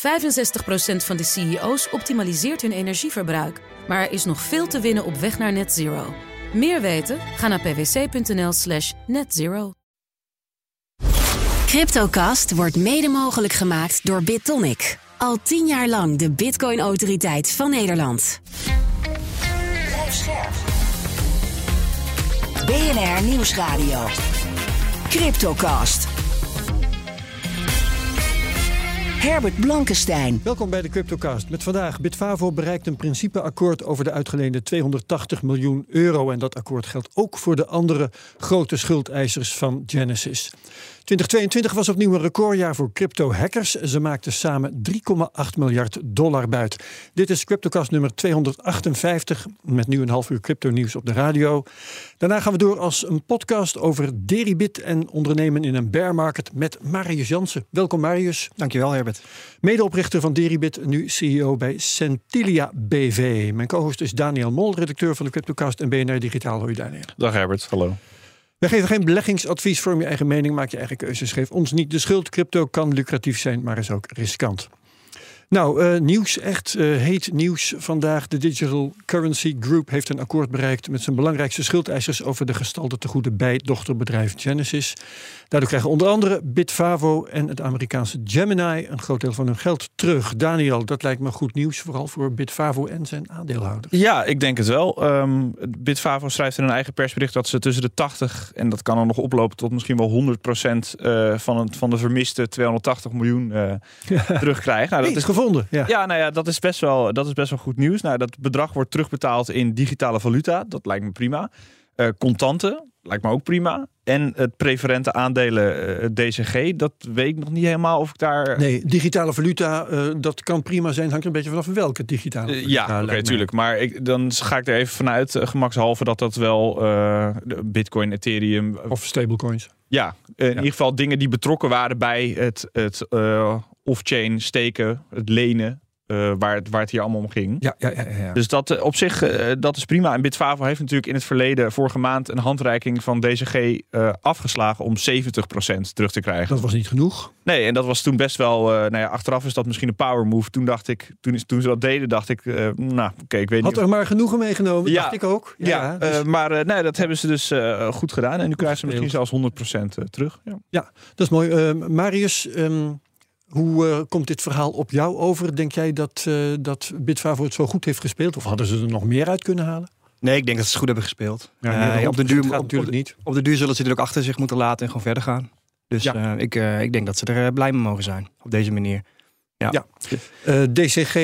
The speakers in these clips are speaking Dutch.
65% van de CEO's optimaliseert hun energieverbruik. Maar er is nog veel te winnen op weg naar net zero. Meer weten? Ga naar pwc.nl slash netzero. Cryptocast wordt mede mogelijk gemaakt door BitTonic. Al tien jaar lang de bitcoin-autoriteit van Nederland. BNR Nieuwsradio. Cryptocast. Herbert Blankenstein. Welkom bij de Cryptocast. Met vandaag Bitfavo bereikt een principeakkoord over de uitgeleende 280 miljoen euro. En dat akkoord geldt ook voor de andere grote schuldeisers van Genesis. 2022 was opnieuw een recordjaar voor crypto-hackers. Ze maakten samen 3,8 miljard dollar buit. Dit is CryptoCast nummer 258 met nu een half uur crypto-nieuws op de radio. Daarna gaan we door als een podcast over Deribit en ondernemen in een bear market met Marius Jansen. Welkom Marius. Dankjewel Herbert. Medeoprichter van Deribit, nu CEO bij Centilia BV. Mijn co-host is Daniel Mol, redacteur van de CryptoCast en BNR Digitaal. Hoi Daniel. Dag Herbert, hallo. Wij geven geen beleggingsadvies, vorm je eigen mening, maak je eigen keuzes. Geef ons niet de schuld. Crypto kan lucratief zijn, maar is ook riskant. Nou, uh, nieuws, echt uh, heet nieuws vandaag. De Digital Currency Group heeft een akkoord bereikt met zijn belangrijkste schuldeisers over de gestalte tegoeden bij dochterbedrijf Genesis. Daardoor krijgen onder andere Bitfavo en het Amerikaanse Gemini een groot deel van hun geld terug. Daniel, dat lijkt me goed nieuws, vooral voor Bitfavo en zijn aandeelhouders. Ja, ik denk het wel. Um, Bitfavo schrijft in een eigen persbericht dat ze tussen de 80 en dat kan dan nog oplopen tot misschien wel 100 procent uh, van, het, van de vermiste 280 miljoen terugkrijgen. Nou, dat is gevonden. Ja. ja, nou ja, dat is, best wel, dat is best wel goed nieuws. Nou, dat bedrag wordt terugbetaald in digitale valuta. Dat lijkt me prima. Uh, contanten, lijkt me ook prima. En het preferente aandelen uh, DCG, dat weet ik nog niet helemaal of ik daar... Nee, digitale valuta, uh, dat kan prima zijn. Hangt er een beetje vanaf welke digitale valuta. ja, oké, okay, tuurlijk. Maar ik, dan ga ik er even vanuit, gemakshalve, dat dat wel Bitcoin, Ethereum... Of stablecoins. Ja, in ja. ieder geval dingen die betrokken waren bij het, het off-chain steken, het lenen. Uh, waar, het, waar het hier allemaal om ging. Ja, ja, ja, ja. Dus dat uh, op zich, uh, dat is prima. En Bitfavo heeft natuurlijk in het verleden, vorige maand, een handreiking van DCG afgeslagen om 70% terug te krijgen. Dat was niet genoeg. Nee, en dat was toen best wel, nou ja, achteraf is dat misschien een power move. Toen dacht ik, toen, toen ze dat deden, dacht ik, nou, oké, okay, ik weet Had niet. er maar genoegen meegenomen, ja, dacht ik ook. Ja, ja dus... maar nee, dat hebben ze dus goed gedaan. En nu krijgen ze misschien zelfs 100% terug. Ja. ja, dat is mooi. Marius, um... Hoe uh, komt dit verhaal op jou over? Denk jij dat, uh, dat Bitfavo het zo goed heeft gespeeld? Of hadden ze er nog meer uit kunnen halen? Nee, ik denk dat ze het goed hebben gespeeld. Ja, uh, op, de duur, op, natuurlijk niet. op de duur zullen ze dit ook achter zich moeten laten en gewoon verder gaan. Dus ja. ik, ik denk dat ze er blij mee mogen zijn op deze manier. Ja. ja. DCG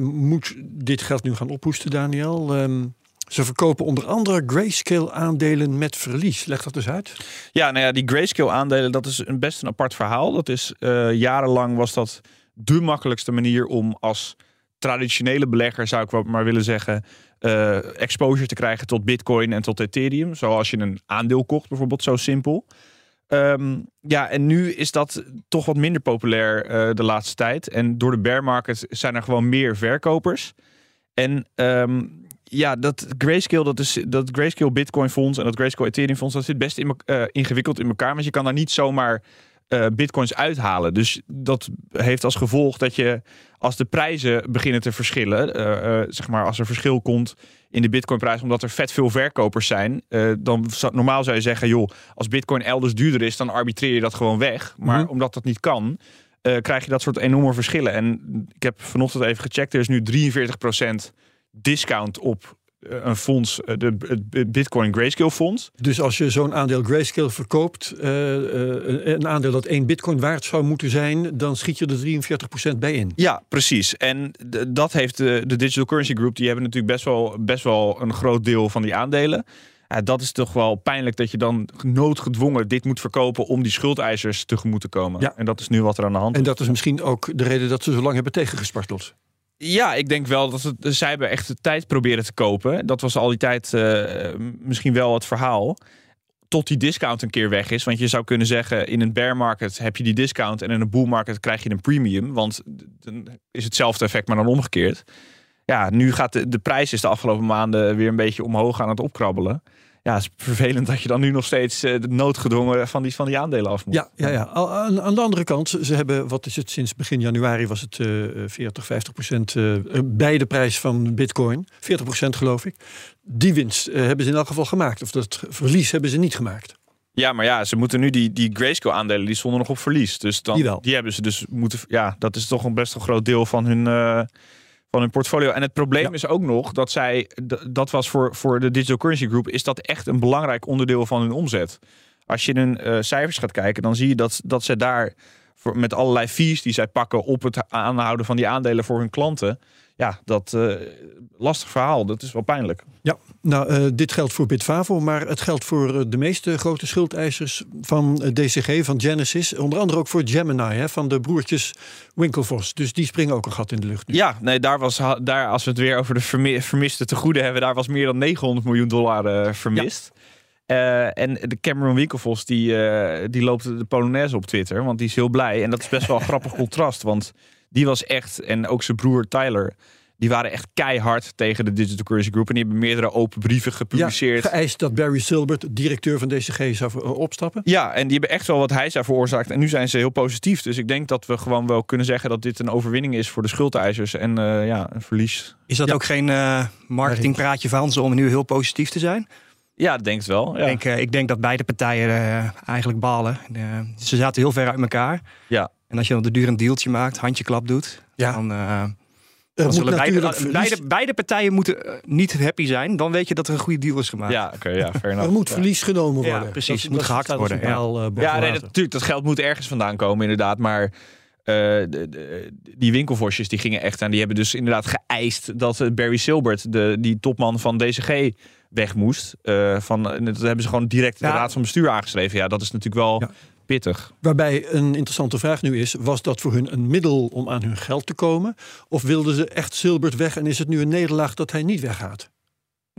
moet dit geld nu gaan ophoesten, Daniel. Um, ze verkopen onder andere grayscale aandelen met verlies. Leg dat dus uit. Ja, nou ja, die grayscale aandelen, dat is een best een apart verhaal. Dat is uh, jarenlang was dat de makkelijkste manier om als traditionele belegger, zou ik maar willen zeggen, uh, exposure te krijgen tot Bitcoin en tot Ethereum. Zoals je een aandeel kocht, bijvoorbeeld, zo simpel. Um, ja, en nu is dat toch wat minder populair uh, de laatste tijd. En door de bear market zijn er gewoon meer verkopers. En um, ja, dat Grayscale, dat, is, dat Grayscale Bitcoin fonds en dat Grayscale Ethereum fonds, dat zit best in, uh, ingewikkeld in elkaar. Want je kan daar niet zomaar uh, bitcoins uithalen. Dus dat heeft als gevolg dat je als de prijzen beginnen te verschillen, uh, zeg maar als er verschil komt in de bitcoinprijs, omdat er vet veel verkopers zijn, dan zou, normaal zou je zeggen, joh, als bitcoin elders duurder is, dan arbitreer je dat gewoon weg. Maar mm -hmm. omdat dat niet kan, krijg je dat soort enorme verschillen. En ik heb vanochtend even gecheckt, er is nu 43 procent discount op een fonds, de, het Bitcoin Grayscale fonds. Dus als je zo'n aandeel Grayscale verkoopt, uh, uh, een aandeel dat 1 Bitcoin waard zou moeten zijn, dan schiet je er 43% bij in. Ja, precies. En dat heeft de, de Digital Currency Group, die hebben natuurlijk best wel, best wel een groot deel van die aandelen. Ja, dat is toch wel pijnlijk dat je dan noodgedwongen dit moet verkopen om die schuldeisers tegemoet te komen. Ja. En dat is nu wat er aan de hand is. En dat is misschien ook de reden dat ze zo lang hebben tegengesparteld. Ja, ik denk wel dat het, zij hebben echt de tijd proberen te kopen. Dat was al die tijd uh, misschien wel het verhaal. Tot die discount een keer weg is. Want je zou kunnen zeggen, in een bear market heb je die discount. En in een bull market krijg je een premium. Want dan is hetzelfde effect, maar dan omgekeerd. Ja, nu gaat de, de prijs is de afgelopen maanden weer een beetje omhoog aan het opkrabbelen. Ja, het is vervelend dat je dan nu nog steeds uh, noodgedwongen van die, van die aandelen af moet. Ja, ja, ja. Aan, aan de andere kant, ze hebben, wat is het, sinds begin januari was het uh, 40, 50 procent uh, bij de prijs van bitcoin. 40 procent geloof ik. Die winst uh, hebben ze in elk geval gemaakt. Of dat verlies hebben ze niet gemaakt. Ja, maar ja, ze moeten nu die, die Grayscale aandelen, die stonden nog op verlies. Dus dan, die, wel. die hebben ze dus moeten, ja, dat is toch een best een groot deel van hun, uh, van hun portfolio. En het probleem ja. is ook nog dat zij, dat was voor, voor de Digital Currency Group, is dat echt een belangrijk onderdeel van hun omzet. Als je hun uh, cijfers gaat kijken, dan zie je dat, dat ze daar voor, met allerlei fees die zij pakken op het aanhouden van die aandelen voor hun klanten. Ja, dat uh, lastig verhaal. Dat is wel pijnlijk. Ja, nou, uh, dit geldt voor Bitfavo, maar het geldt voor uh, de meeste grote schuldeisers van DCG, van Genesis. Onder andere ook voor Gemini, hè, van de broertjes Winklevoss. Dus die springen ook een gat in de lucht. Nu. Ja, nee, daar was, daar, als we het weer over de vermi vermiste tegoeden hebben, daar was meer dan 900 miljoen dollar vermist. Ja. Uh, en de Cameron Winklevoss die, uh, die loopt de Polonaise op Twitter, want die is heel blij. En dat is best wel een grappig contrast, want die was echt, en ook zijn broer Tyler, die waren echt keihard tegen de Digital Currency Group. En die hebben meerdere open brieven gepubliceerd. Ja, geëist dat Barry Silbert, directeur van DCG, zou opstappen. Ja, en die hebben echt wel wat hij zou veroorzaakt. En nu zijn ze heel positief. Dus ik denk dat we gewoon wel kunnen zeggen dat dit een overwinning is voor de schuldeisers. En uh, ja, een verlies. Is dat ja. ook geen uh, marketingpraatje van ze om nu heel positief te zijn? Ja, denk het wel. Ja. Ik, denk, uh, ik denk dat beide partijen uh, eigenlijk balen. Uh, ze zaten heel ver uit elkaar. Ja. En als je dan de duur een dealtje maakt, handjeklap doet, ja. dan, zullen beide, natuurlijk beide, beide partijen moeten niet happy zijn. Dan weet je dat er een goede deal is gemaakt. Ja, oké, ja, fair enough. Er moet Ja. verlies genomen Ja, worden. precies. Dat, Moet dat gehakt worden, eh, boven Ja, nee, natuurlijk, dat geld moet ergens vandaan komen, inderdaad. Maar eh, de, de- die winkelvosjes die gingen echt aan. Die hebben dus inderdaad geëist dat eh, Barry Silbert, de, die topman van DCG, weg moest. Eh, van, dat hebben ze gewoon direct de Ja. raad van bestuur aangeschreven. Ja, dat is natuurlijk wel Ja. pittig. Waarbij een interessante vraag nu is: was dat voor hun een middel om aan hun geld te komen? Of wilden ze echt Silbert weg en is het nu een nederlaag dat hij niet weggaat?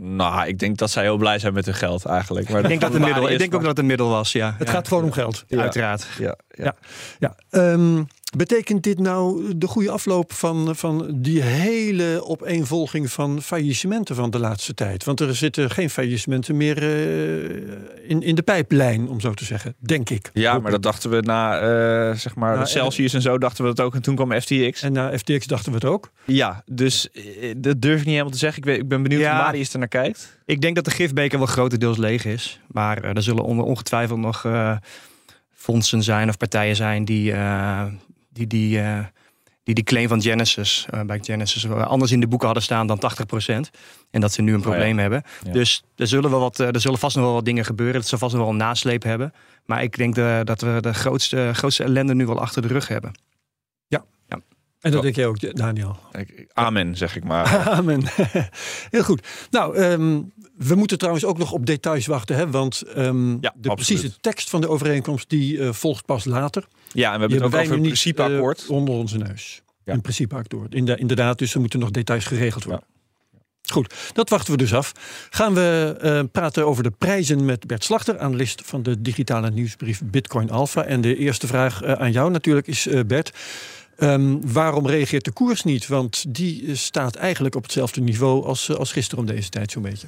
Nou, ik denk dat zij heel blij zijn met hun geld eigenlijk. Maar Ik denk, dat het middel, ik denk ook dat het een middel was, ja. Het Ja. gaat gewoon om geld. Ja. Uiteraard. Ja, ja. Ja. Ja, ehm, betekent dit nou de goede afloop van, van die hele opeenvolging van faillissementen van de laatste tijd? Want er zitten geen faillissementen meer eh, in, in de pijplijn, om zo te zeggen, denk ik. Ja, maar dat dachten we na uh, zeg maar Nou, Celsius en zo dachten we dat ook. En toen kwam FTX. En na FTX dachten we het ook. Ja, dus eh, dat durf ik niet helemaal te zeggen. Ik, weet, ik ben benieuwd Ja. hoe Marius er naar kijkt. Ik denk dat de gifbeker wel grotendeels leeg is. Maar eh, er zullen on- ongetwijfeld nog eh, fondsen zijn of partijen zijn die eh, die, die, eh, die, die claim van Genesis eh, bij Genesis anders in de boeken hadden staan dan 80%. En dat ze nu een Oh ja. probleem hebben. Ja. Dus er zullen, wel wat, eh, er zullen vast nog wel wat dingen gebeuren. Dat ze vast nog wel een nasleep hebben. Maar ik denk de, dat we de grootste, grootste ellende nu wel achter de rug hebben. En dat denk jij ook, Daniel. Amen, zeg ik maar. Amen. Heel goed. Nou, ehm, we moeten trouwens ook nog op details wachten. Hè? Want ehm, de absoluut. precieze tekst van de overeenkomst die eh, volgt pas later. Ja, en we hebben het ook over een niet, principeakkoord. eh, onder onze neus. Ja. Een principeakkoord. Inderdaad, dus er moeten nog details geregeld worden. Goed, dat wachten we dus af. Gaan we eh, praten over de prijzen met Bert Slachter, analist van de digitale nieuwsbrief Bitcoin Alpha. En de eerste vraag aan jou natuurlijk is, Bert. Ehm, waarom reageert de koers niet? Want die staat eigenlijk op hetzelfde niveau als, eh, als gisteren om deze tijd zo'n beetje.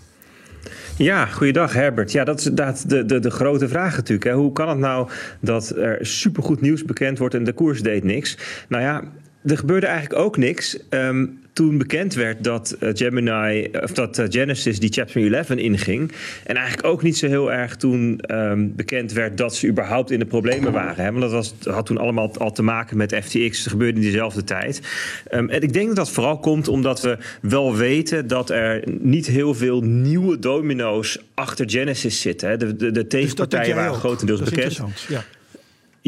Ja, goeiedag Herbert. Ja, dat is inderdaad de, de, de grote vraag natuurlijk. Hè. Hoe kan het nou dat er supergoed nieuws bekend wordt en de koers deed niks? Nou ja, er gebeurde eigenlijk ook niks. ehm, toen bekend werd dat eh, Gemini, of dat eh, Genesis die Chapter 11 inging. En eigenlijk ook niet zo heel erg toen ehm, bekend werd dat ze überhaupt in de problemen waren. Hè? Want dat was, had toen allemaal al te maken met FTX. Dat gebeurde in diezelfde tijd. Ehm, en ik denk dat dat vooral komt omdat we wel weten dat er niet heel veel nieuwe domino's achter Genesis zitten. Hè? De, de, de Dus tegenpartijen jij waren grotendeels bekend. Ja.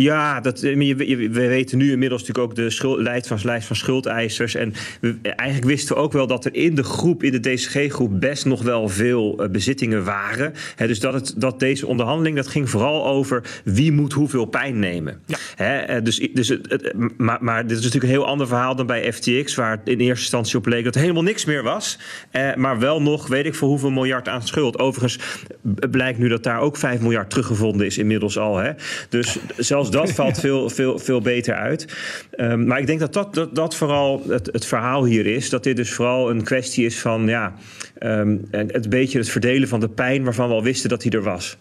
Ja, dat, eh, we weten nu inmiddels natuurlijk ook de schuld, lijst, van, lijst van schuldeisers. En we, eigenlijk wisten we ook wel dat er in de groep, in de DCG-groep, best nog wel veel eh, bezittingen waren. Dus dat, het, dat deze onderhandeling, dat ging vooral over wie moet hoeveel pijn nemen. Hè, eh, dus, dus het, het- maar, maar dit is natuurlijk een heel ander verhaal dan bij FTX, waar het in eerste instantie op leek dat er helemaal niks meer was. Eh, maar wel nog, weet ik voor hoeveel miljard aan schuld. Overigens blijkt nu dat daar ook 5 miljard teruggevonden is inmiddels al. Dus zelfs zelfs dat valt veel, veel, veel beter uit. Um, maar ik denk dat dat, dat, dat vooral het, het verhaal hier is. Dat dit dus vooral een kwestie is van ja, um, het beetje het verdelen van de pijn waarvan we al wisten dat hij er was.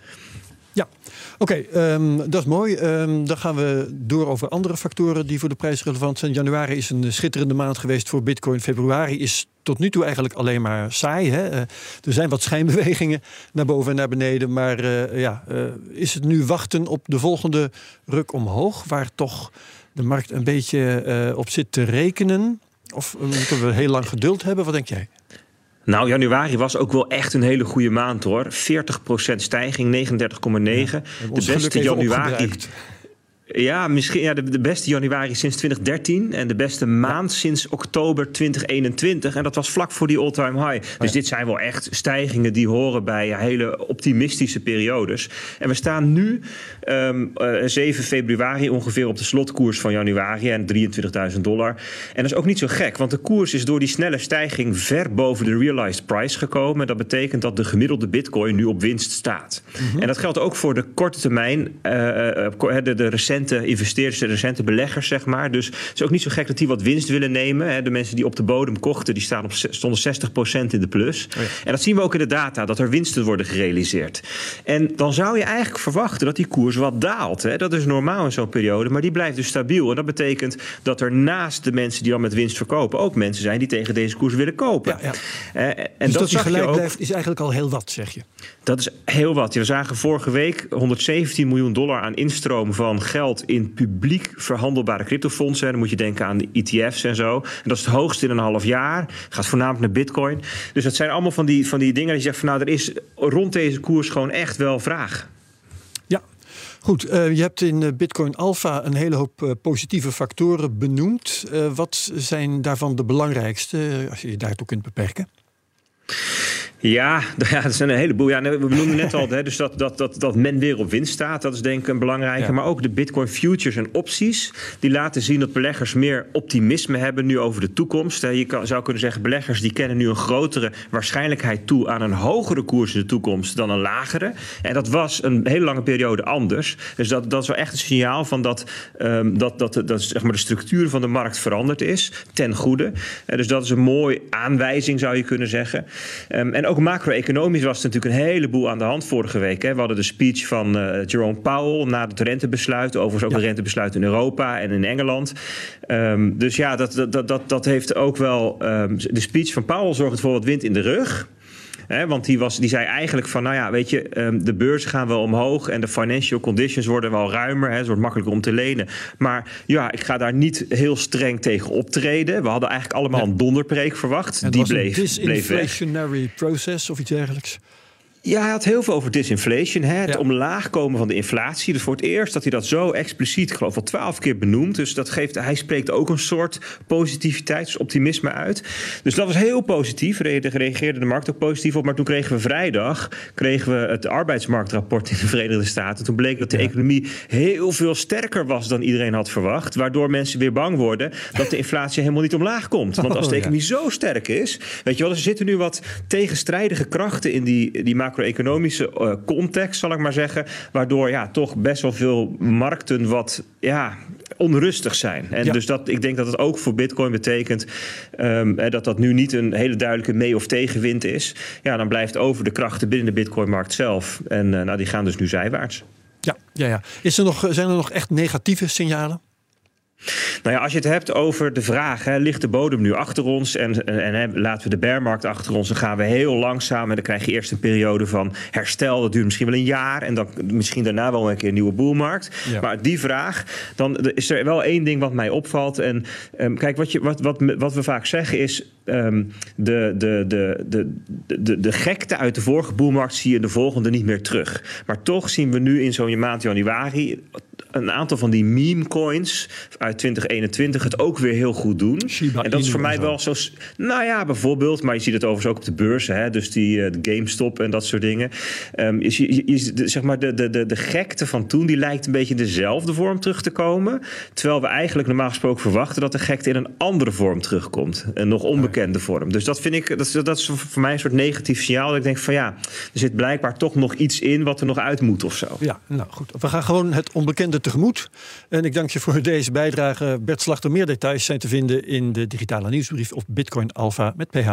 Oké, um, dat is mooi. Um, dan gaan we door over andere factoren die voor de prijs relevant zijn. Januari is een schitterende maand geweest voor Bitcoin. Februari is tot nu toe eigenlijk alleen maar saai. Hè? Uh, er zijn wat schijnbewegingen naar boven en naar beneden. Maar uh, ja, uh, is het nu wachten op de volgende ruk omhoog, waar toch de markt een beetje op zit te rekenen? Of moeten we heel lang geduld hebben? Wat denk jij? Nou, januari was ook wel echt een hele goede maand hoor. 40% stijging, 39,9. Ja, de beste januari. Ja, misschien ja, de, de, beste januari sinds 2013 en de beste maand sinds oktober 2021. En dat was vlak voor die all-time high. Dus dit zijn wel echt stijgingen die horen bij hele optimistische periodes. En we staan nu um, uh, 7 februari ongeveer op de slotkoers van januari en 23.000 dollar. En dat is ook niet zo gek, want de koers is door die snelle stijging ver boven de realized price gekomen. Dat betekent dat de gemiddelde bitcoin nu op winst staat. Mm -hmm. En dat geldt ook voor de korte termijn, uh, de, de recente investeerders, de recente beleggers, zeg maar. Dus het is ook niet zo gek dat die wat winst willen nemen. De mensen die op de bodem kochten, die staan op, stonden 60% in de plus. Oh ja. En dat zien we ook in de data, dat er winsten worden gerealiseerd. En dan zou je eigenlijk verwachten dat die koers wat daalt. Hè? Dat is normaal in zo'n periode, maar die blijft dus stabiel. En dat betekent dat er naast de mensen die dan met winst verkopen... ook mensen zijn die tegen deze koers willen kopen. Ja, ja. en dus dat, dat die gelijk ook, blijft, is eigenlijk al heel wat, zeg je? Dat is heel wat. We zagen vorige week 117 miljoen dollar aan instroom van geld in publiek verhandelbare cryptofondsen. Dan moet je denken aan de ETF's en zo. En dat is het hoogste in een half jaar. Gaat voornamelijk naar Bitcoin. Dus dat zijn allemaal van die, van die dingen die je zegt van nou, er is rond deze koers gewoon echt wel vraag. Goed, uh, je hebt in Bitcoin Alpha een hele hoop uh, positieve factoren benoemd. Wat zijn daarvan de belangrijkste, als je je daartoe kunt beperken? Ja, ja, dat zijn een heleboel. Ja, we noemden net al, hè, dus dat, dat, dat, dat men weer op winst staat. Dat is denk ik een belangrijke. Ja. Maar ook de Bitcoin futures en opties. Die laten zien dat beleggers meer optimisme hebben nu over de toekomst. Je kan, zou kunnen zeggen, beleggers die kennen nu een grotere waarschijnlijkheid toe aan een hogere koers in de toekomst dan een lagere. En dat was een hele lange periode anders. Dus dat, dat is wel echt een signaal van dat, um, dat, dat, dat, dat zeg maar de structuur van de markt veranderd is. Ten goede. Uh, dus dat is een mooie aanwijzing, zou je kunnen zeggen. Um, en ook macro-economisch was er natuurlijk een heleboel aan de hand vorige week. Hè. We hadden de speech van uh, Jerome Powell na het rentebesluit. Overigens ook ja. een rentebesluit in Europa en in Engeland. Um, dus ja, dat, dat, dat, dat heeft ook wel... Um, de speech van Powell zorgt voor wat wind in de rug. He, want die, was, die zei eigenlijk van, nou ja, weet je, um, de beurzen gaan wel omhoog en de financial conditions worden wel ruimer. He, het wordt makkelijker om te lenen. Maar ja, ik ga daar niet heel streng tegen optreden. We hadden eigenlijk allemaal ja. een donderpreek verwacht. Die was bleef, een disinflationary process of iets dergelijks. Ja, hij had heel veel over disinflation. Hè? Het ja. omlaag komen van de inflatie. Dus voor het eerst dat hij dat zo expliciet, ik geloof wel twaalf keer benoemt. Dus dat geeft, hij spreekt ook een soort positiviteit, dus optimisme uit. Dus dat was heel positief. Reageerde de markt ook positief op. Maar toen kregen we vrijdag kregen we het arbeidsmarktrapport in de Verenigde Staten. Toen bleek dat de ja. economie heel veel sterker was dan iedereen had verwacht. Waardoor mensen weer bang worden dat de inflatie helemaal niet omlaag komt. Want als de economie oh, ja. zo sterk is, weet je wel, er zitten nu wat tegenstrijdige krachten in die, die macro-economische uh, context, zal ik maar zeggen. Waardoor ja, toch best wel veel markten wat ja, onrustig zijn. En ja. dus dat, ik denk dat het ook voor Bitcoin betekent um, dat dat nu niet een hele duidelijke mee- of tegenwind is. Ja, dan blijft over de krachten binnen de Bitcoin-markt zelf. En uh, nou, die gaan dus nu zijwaarts. Ja, ja, ja. Is er nog, zijn er nog echt negatieve signalen? Nou ja, als je het hebt over de vraag, hè, ligt de bodem nu achter ons en, en, en laten we de bearmarkt achter ons, dan gaan we heel langzaam en dan krijg je eerst een periode van herstel. Dat duurt misschien wel een jaar en dan misschien daarna wel een keer een nieuwe boelmarkt. Ja. Maar die vraag, dan is er wel één ding wat mij opvalt. En um, kijk, wat, je, wat, wat, wat we vaak zeggen is, um, de, de, de, de, de, de gekte uit de vorige boelmarkt zie je in de volgende niet meer terug. Maar toch zien we nu in zo'n maand januari een aantal van die meme coins uit 2021 het ook weer heel goed doen. Shiba en dat is voor mij wel zo. Nou ja, bijvoorbeeld, maar je ziet het overigens ook op de beurzen, hè, dus die uh, de GameStop en dat soort dingen. Um, je, je, je, de, zeg maar de, de, de, de gekte van toen, die lijkt een beetje dezelfde vorm terug te komen. Terwijl we eigenlijk normaal gesproken verwachten dat de gekte in een andere vorm terugkomt. Een nog onbekende vorm. Dus dat vind ik, dat is, dat is voor mij een soort negatief signaal. Dat ik denk van ja, er zit blijkbaar toch nog iets in wat er nog uit moet of zo. Ja, nou goed. We gaan gewoon het onbekende tegemoet. En ik dank je voor deze bijdrage. Bert Slachter, meer details zijn te vinden in de digitale nieuwsbrief op bitcoinalpha met. Wij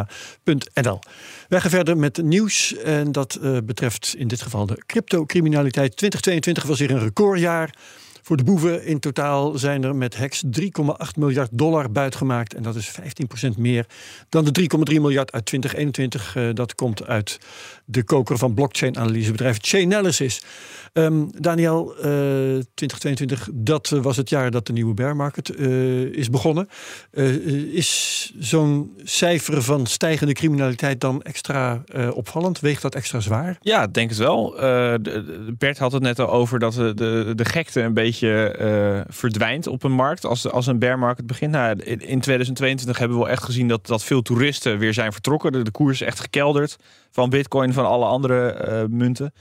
gaan verder met nieuws en dat uh, betreft in dit geval de cryptocriminaliteit. 2022 was weer een recordjaar. Voor de boeven in totaal zijn er met hacks 3,8 miljard dollar buitgemaakt. En dat is 15% meer dan de 3,3 miljard uit 2021. Uh, dat komt uit de koker van blockchain-analysebedrijf Chainalysis. Um, Daniel, uh, 2022, dat was het jaar dat de nieuwe bear market uh, is begonnen. Is zo'n cijfer van stijgende criminaliteit dan extra opvallend? Weegt dat extra zwaar? Ja, denk het wel. Bert had het net al over dat de, de, de gekte een beetje verdwijnt op een markt als, als een bear market begint. Nou, in 2022 hebben we wel echt gezien dat, dat veel toeristen weer zijn vertrokken. De, de koers is echt gekelderd van bitcoin, van alle andere munten.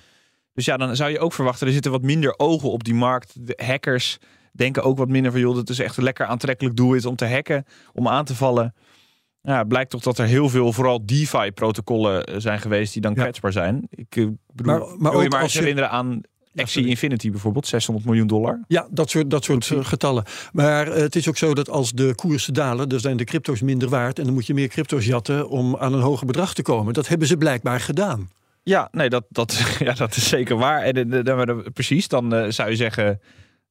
Dus ja, dan zou je ook verwachten, er zitten wat minder ogen op die markt. De hackers denken ook wat minder van, joh, dat is echt een lekker aantrekkelijk doel is om te hacken, om aan te vallen. Ja, het blijkt toch dat er heel veel, vooral DeFi-protocollen eh, zijn geweest die dan kwetsbaar zijn. Ik eh, bedoel, maar, maar wil je maar eens herinneren aan Axie Infinity bijvoorbeeld, 600 miljoen dollar. Ja, dat soort, dat soort eh, getallen. Maar het is ook zo dat als de koersen dalen, dan zijn de crypto's minder waard. En dan moet je meer crypto's jatten om aan een hoger bedrag te komen. Dat hebben ze blijkbaar gedaan. Ja, nee, dat, dat, ja, dat is zeker waar. En de, de, precies, dan uh, zou je zeggen,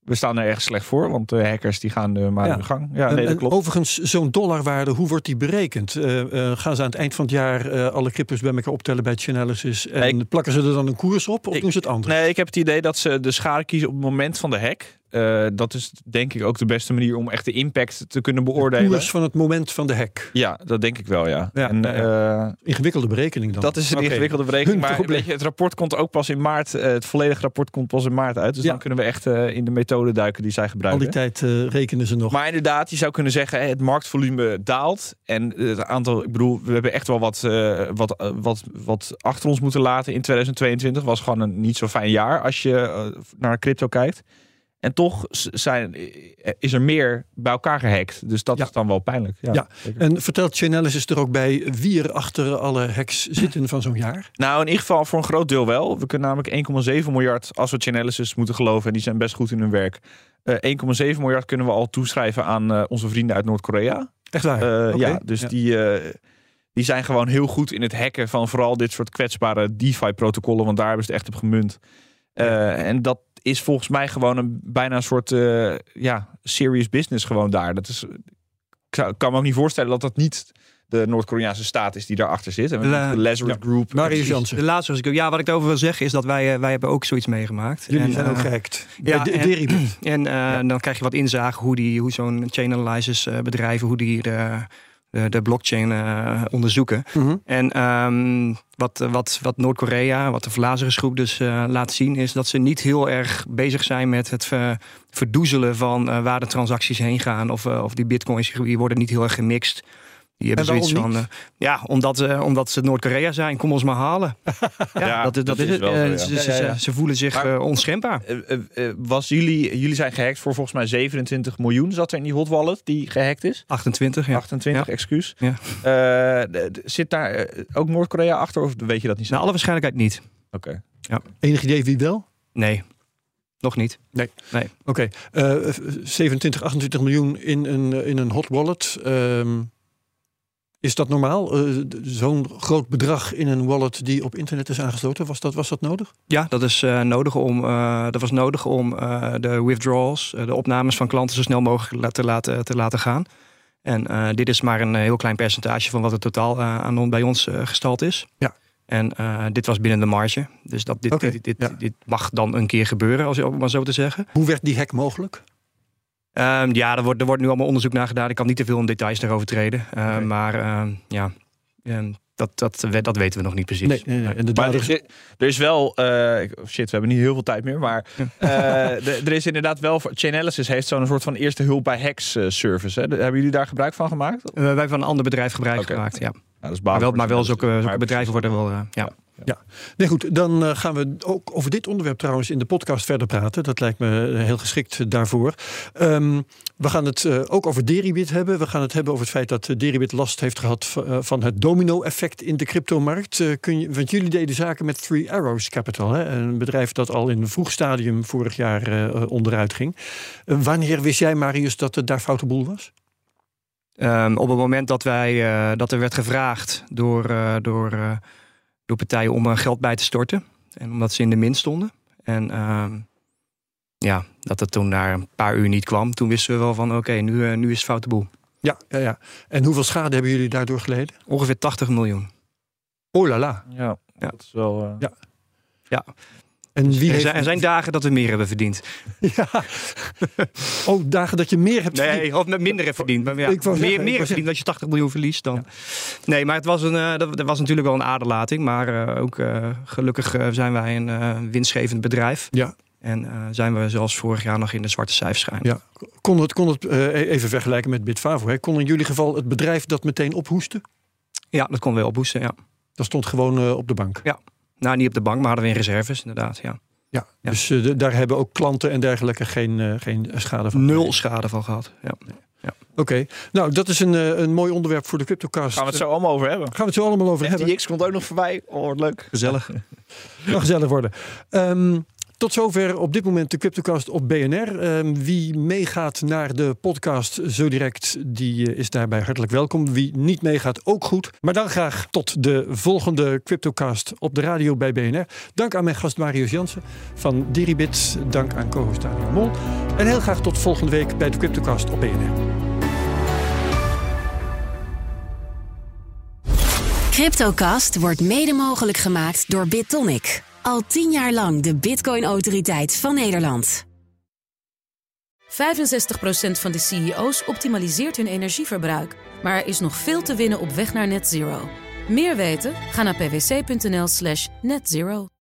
we staan er erg slecht voor, want de hackers die gaan uh, maar ja. de gang. Ja, nee, dat klopt. Overigens, zo'n dollarwaarde, hoe wordt die berekend? Uh, gaan ze aan het eind van het jaar alle crypto's bij elkaar optellen bij Chainalysis en nee, plakken ze er dan een koers op of ik, doen ze het anders? Nee, ik heb het idee dat ze de schade kiezen op het moment van de hack. Uh, dat is denk ik ook de beste manier om echt de impact te kunnen beoordelen. De koers van het moment van de hack. Ja, dat denk ik wel, ja. ja, en, ja. Uh, ingewikkelde berekening dan. Dat is een okay. ingewikkelde berekening. maar je, het rapport komt ook pas in maart. Uh, het volledige rapport komt pas in maart uit. Dus ja. dan kunnen we echt in de methode duiken die zij gebruiken. Al die tijd rekenen ze nog. Maar inderdaad, je zou kunnen zeggen, het marktvolume daalt. En het aantal, ik bedoel, we hebben echt wel wat, wat, wat, wat achter ons moeten laten in 2022. Was gewoon een niet zo fijn jaar als je naar crypto kijkt. En toch zijn, is er meer bij elkaar gehackt. Dus dat ja. is dan wel pijnlijk. Ja, ja. En vertelt Chainalysis er ook bij wie er achter alle hacks zitten van zo'n jaar? Nou, in ieder geval voor een groot deel wel. We kunnen namelijk 1,7 miljard, als we Chainalysis moeten geloven, en die zijn best goed in hun werk. Uh, 1,7 miljard kunnen we al toeschrijven aan uh, onze vrienden uit Noord-Korea. Echt waar? Uh, okay. Ja, dus ja. die, die zijn gewoon heel goed in het hacken van vooral dit soort kwetsbare DeFi-protocollen. Want daar hebben ze het echt op gemunt. en dat is volgens mij gewoon een bijna een soort uh, ja, serious business gewoon daar. Dat is, ik zou, kan me ook niet voorstellen dat dat niet de Noord-Koreaanse staat is die daarachter zit. En de Lazarus ja. Group. Marius Jansen. De laatste, ik, ja, wat ik erover wil zeggen is dat wij, wij hebben ook zoiets meegemaakt. Jullie en, zijn ook uh, gehackt. Ja, en, en uh, ja. dan krijg je wat inzage hoe, die, hoe zo'n chain analysis bedrijven, hoe die de, de, de blockchain uh, onderzoeken. Mhm. Mm -hmm. En um, wat, wat, wat Noord-Korea, wat de Lazarus groep dus uh, laat zien, is dat ze niet heel erg bezig zijn met het ver, verdoezelen van waar de transacties heen gaan. Of, of die bitcoins, die worden niet heel erg gemixt. Die hebben zoiets van, uh, ja, omdat, uh, omdat ze Noord-Korea zijn, kom ons maar halen. ja, ja, dat, dat, dat is, is het. Wel, uh, ze, ja, ja, ze, voelen zich maar, onschendbaar. was jullie, jullie zijn gehackt voor volgens mij 27 miljoen, zat er in die hot wallet die gehackt is? 28, ja. 28, excuus. Ja. zit daar ook Noord-Korea achter of weet je dat niet zo? Nou, alle waarschijnlijkheid niet. Oké. Okay. Ja. Enig idee wie wel? Nee. Nog niet. Nee. nee. Oké. Okay. 27, 28 miljoen in een, in een hot wallet. Um, is dat normaal? Uh, Zo'n groot bedrag in een wallet die op internet is aangesloten, was dat, was dat nodig? Ja, dat, is, uh, nodig om, uh, dat was nodig om de withdrawals, de opnames van klanten zo snel mogelijk te laten, te laten gaan. En dit is maar een heel klein percentage van wat het totaal aan, bij ons gestald is. Ja. En dit was binnen de marge. Dus dat, dit, okay, dit, dit, ja. dit, mag dan een keer gebeuren, als je maar zo te zeggen. Hoe werd die hack mogelijk? Um, ja, er wordt, er wordt nu allemaal onderzoek naar gedaan. Ik kan niet te veel in details daarover treden. Uh, okay. Maar uh, ja, um, dat, dat, dat weten we nog niet precies. Nee, nee, nee. En de maar er, er is wel... Uh, shit, we hebben niet heel veel tijd meer. Maar de, er is inderdaad wel... Chainalysis heeft zo'n soort van eerste hulp bij hacks service. Hè? Hebben jullie daar gebruik van gemaakt? wij hebben van een ander bedrijf gebruik okay. gemaakt, ja. Ja, dat is maar wel, maar wel zulke, zulke bedrijven worden wel... ja. ja. Ja, nee goed, dan eh, gaan we ook over dit onderwerp trouwens in de podcast verder praten. Dat lijkt me eh, heel geschikt daarvoor. Ehm, we gaan het uh, ook over Deribit hebben. We gaan het hebben over het feit dat Deribit last heeft gehad van het domino-effect in de cryptomarkt. kun je, want jullie deden zaken met Three Arrows Capital, hè? een bedrijf dat al in een vroeg stadium vorig jaar onderuit ging. wanneer wist jij, Marius, dat het daar foute boel was? Um, op het moment dat, wij, dat er werd gevraagd door, door door partijen om er geld bij te storten. En omdat ze in de min stonden. En uh, ja, dat het toen na een paar uur niet kwam. Toen wisten we wel van oké, nu, uh, nu is het foute boel. Ja, ja, ja. En hoeveel schade hebben jullie daardoor geleden? Ongeveer 80 miljoen. Oh la la. Ja, ja. dat is wel... Uh... Ja. ja. En wie er, heeft... zijn, er zijn dagen dat we meer hebben verdiend. Ja. Oh, dagen dat je meer hebt verdiend? Nee, of minder hebt verdiend. Maar ja, ik meer, zeggen, meer verdiend als je 80 miljoen verliest dan. Nee, maar het was, een, uh, dat, was natuurlijk wel een aderlating. Maar uh, ook uh, gelukkig zijn wij een winstgevend bedrijf. Ja. En zijn we zoals vorig jaar nog in de zwarte cijfers gaan. Ja. Kon het, kon het even vergelijken met Bitfavo? Hè? Kon in jullie geval het bedrijf dat meteen ophoesten? Ja, dat kon wel ophoesten, ja. Dat stond gewoon op de bank? Ja. Nou, niet op de bank, maar hadden we in reserves, inderdaad. Ja. Ja, dus uh, daar hebben ook klanten en dergelijke geen, uh, geen schade van. Nul schade van gehad. Ja. Ja. Oké, nou dat is een, uh, een mooi onderwerp voor de CryptoCast. Gaan we het zo allemaal over hebben? Gaan we het zo allemaal over FTX hebben? FTX komt ook nog voorbij. Oh, leuk. Gezellig. Nog gezellig worden. Um, tot zover op dit moment de CryptoCast op BNR. Ehm, wie meegaat naar de podcast zo direct, die eh, is daarbij hartelijk welkom. Wie niet meegaat, ook goed. Maar dan graag tot de volgende CryptoCast op de radio bij BNR. Dank aan mijn gast Marius Jansen van Diribit. Dank aan co-host Mol. En heel graag tot volgende week bij de CryptoCast op BNR. CryptoCast wordt mede mogelijk gemaakt door BitTonic. Al tien jaar lang de Bitcoin-autoriteit van Nederland. 65% van de CEO's optimaliseert hun energieverbruik. Maar er is nog veel te winnen op weg naar net zero. Meer weten? Ga naar pwc.nl/slash netzero.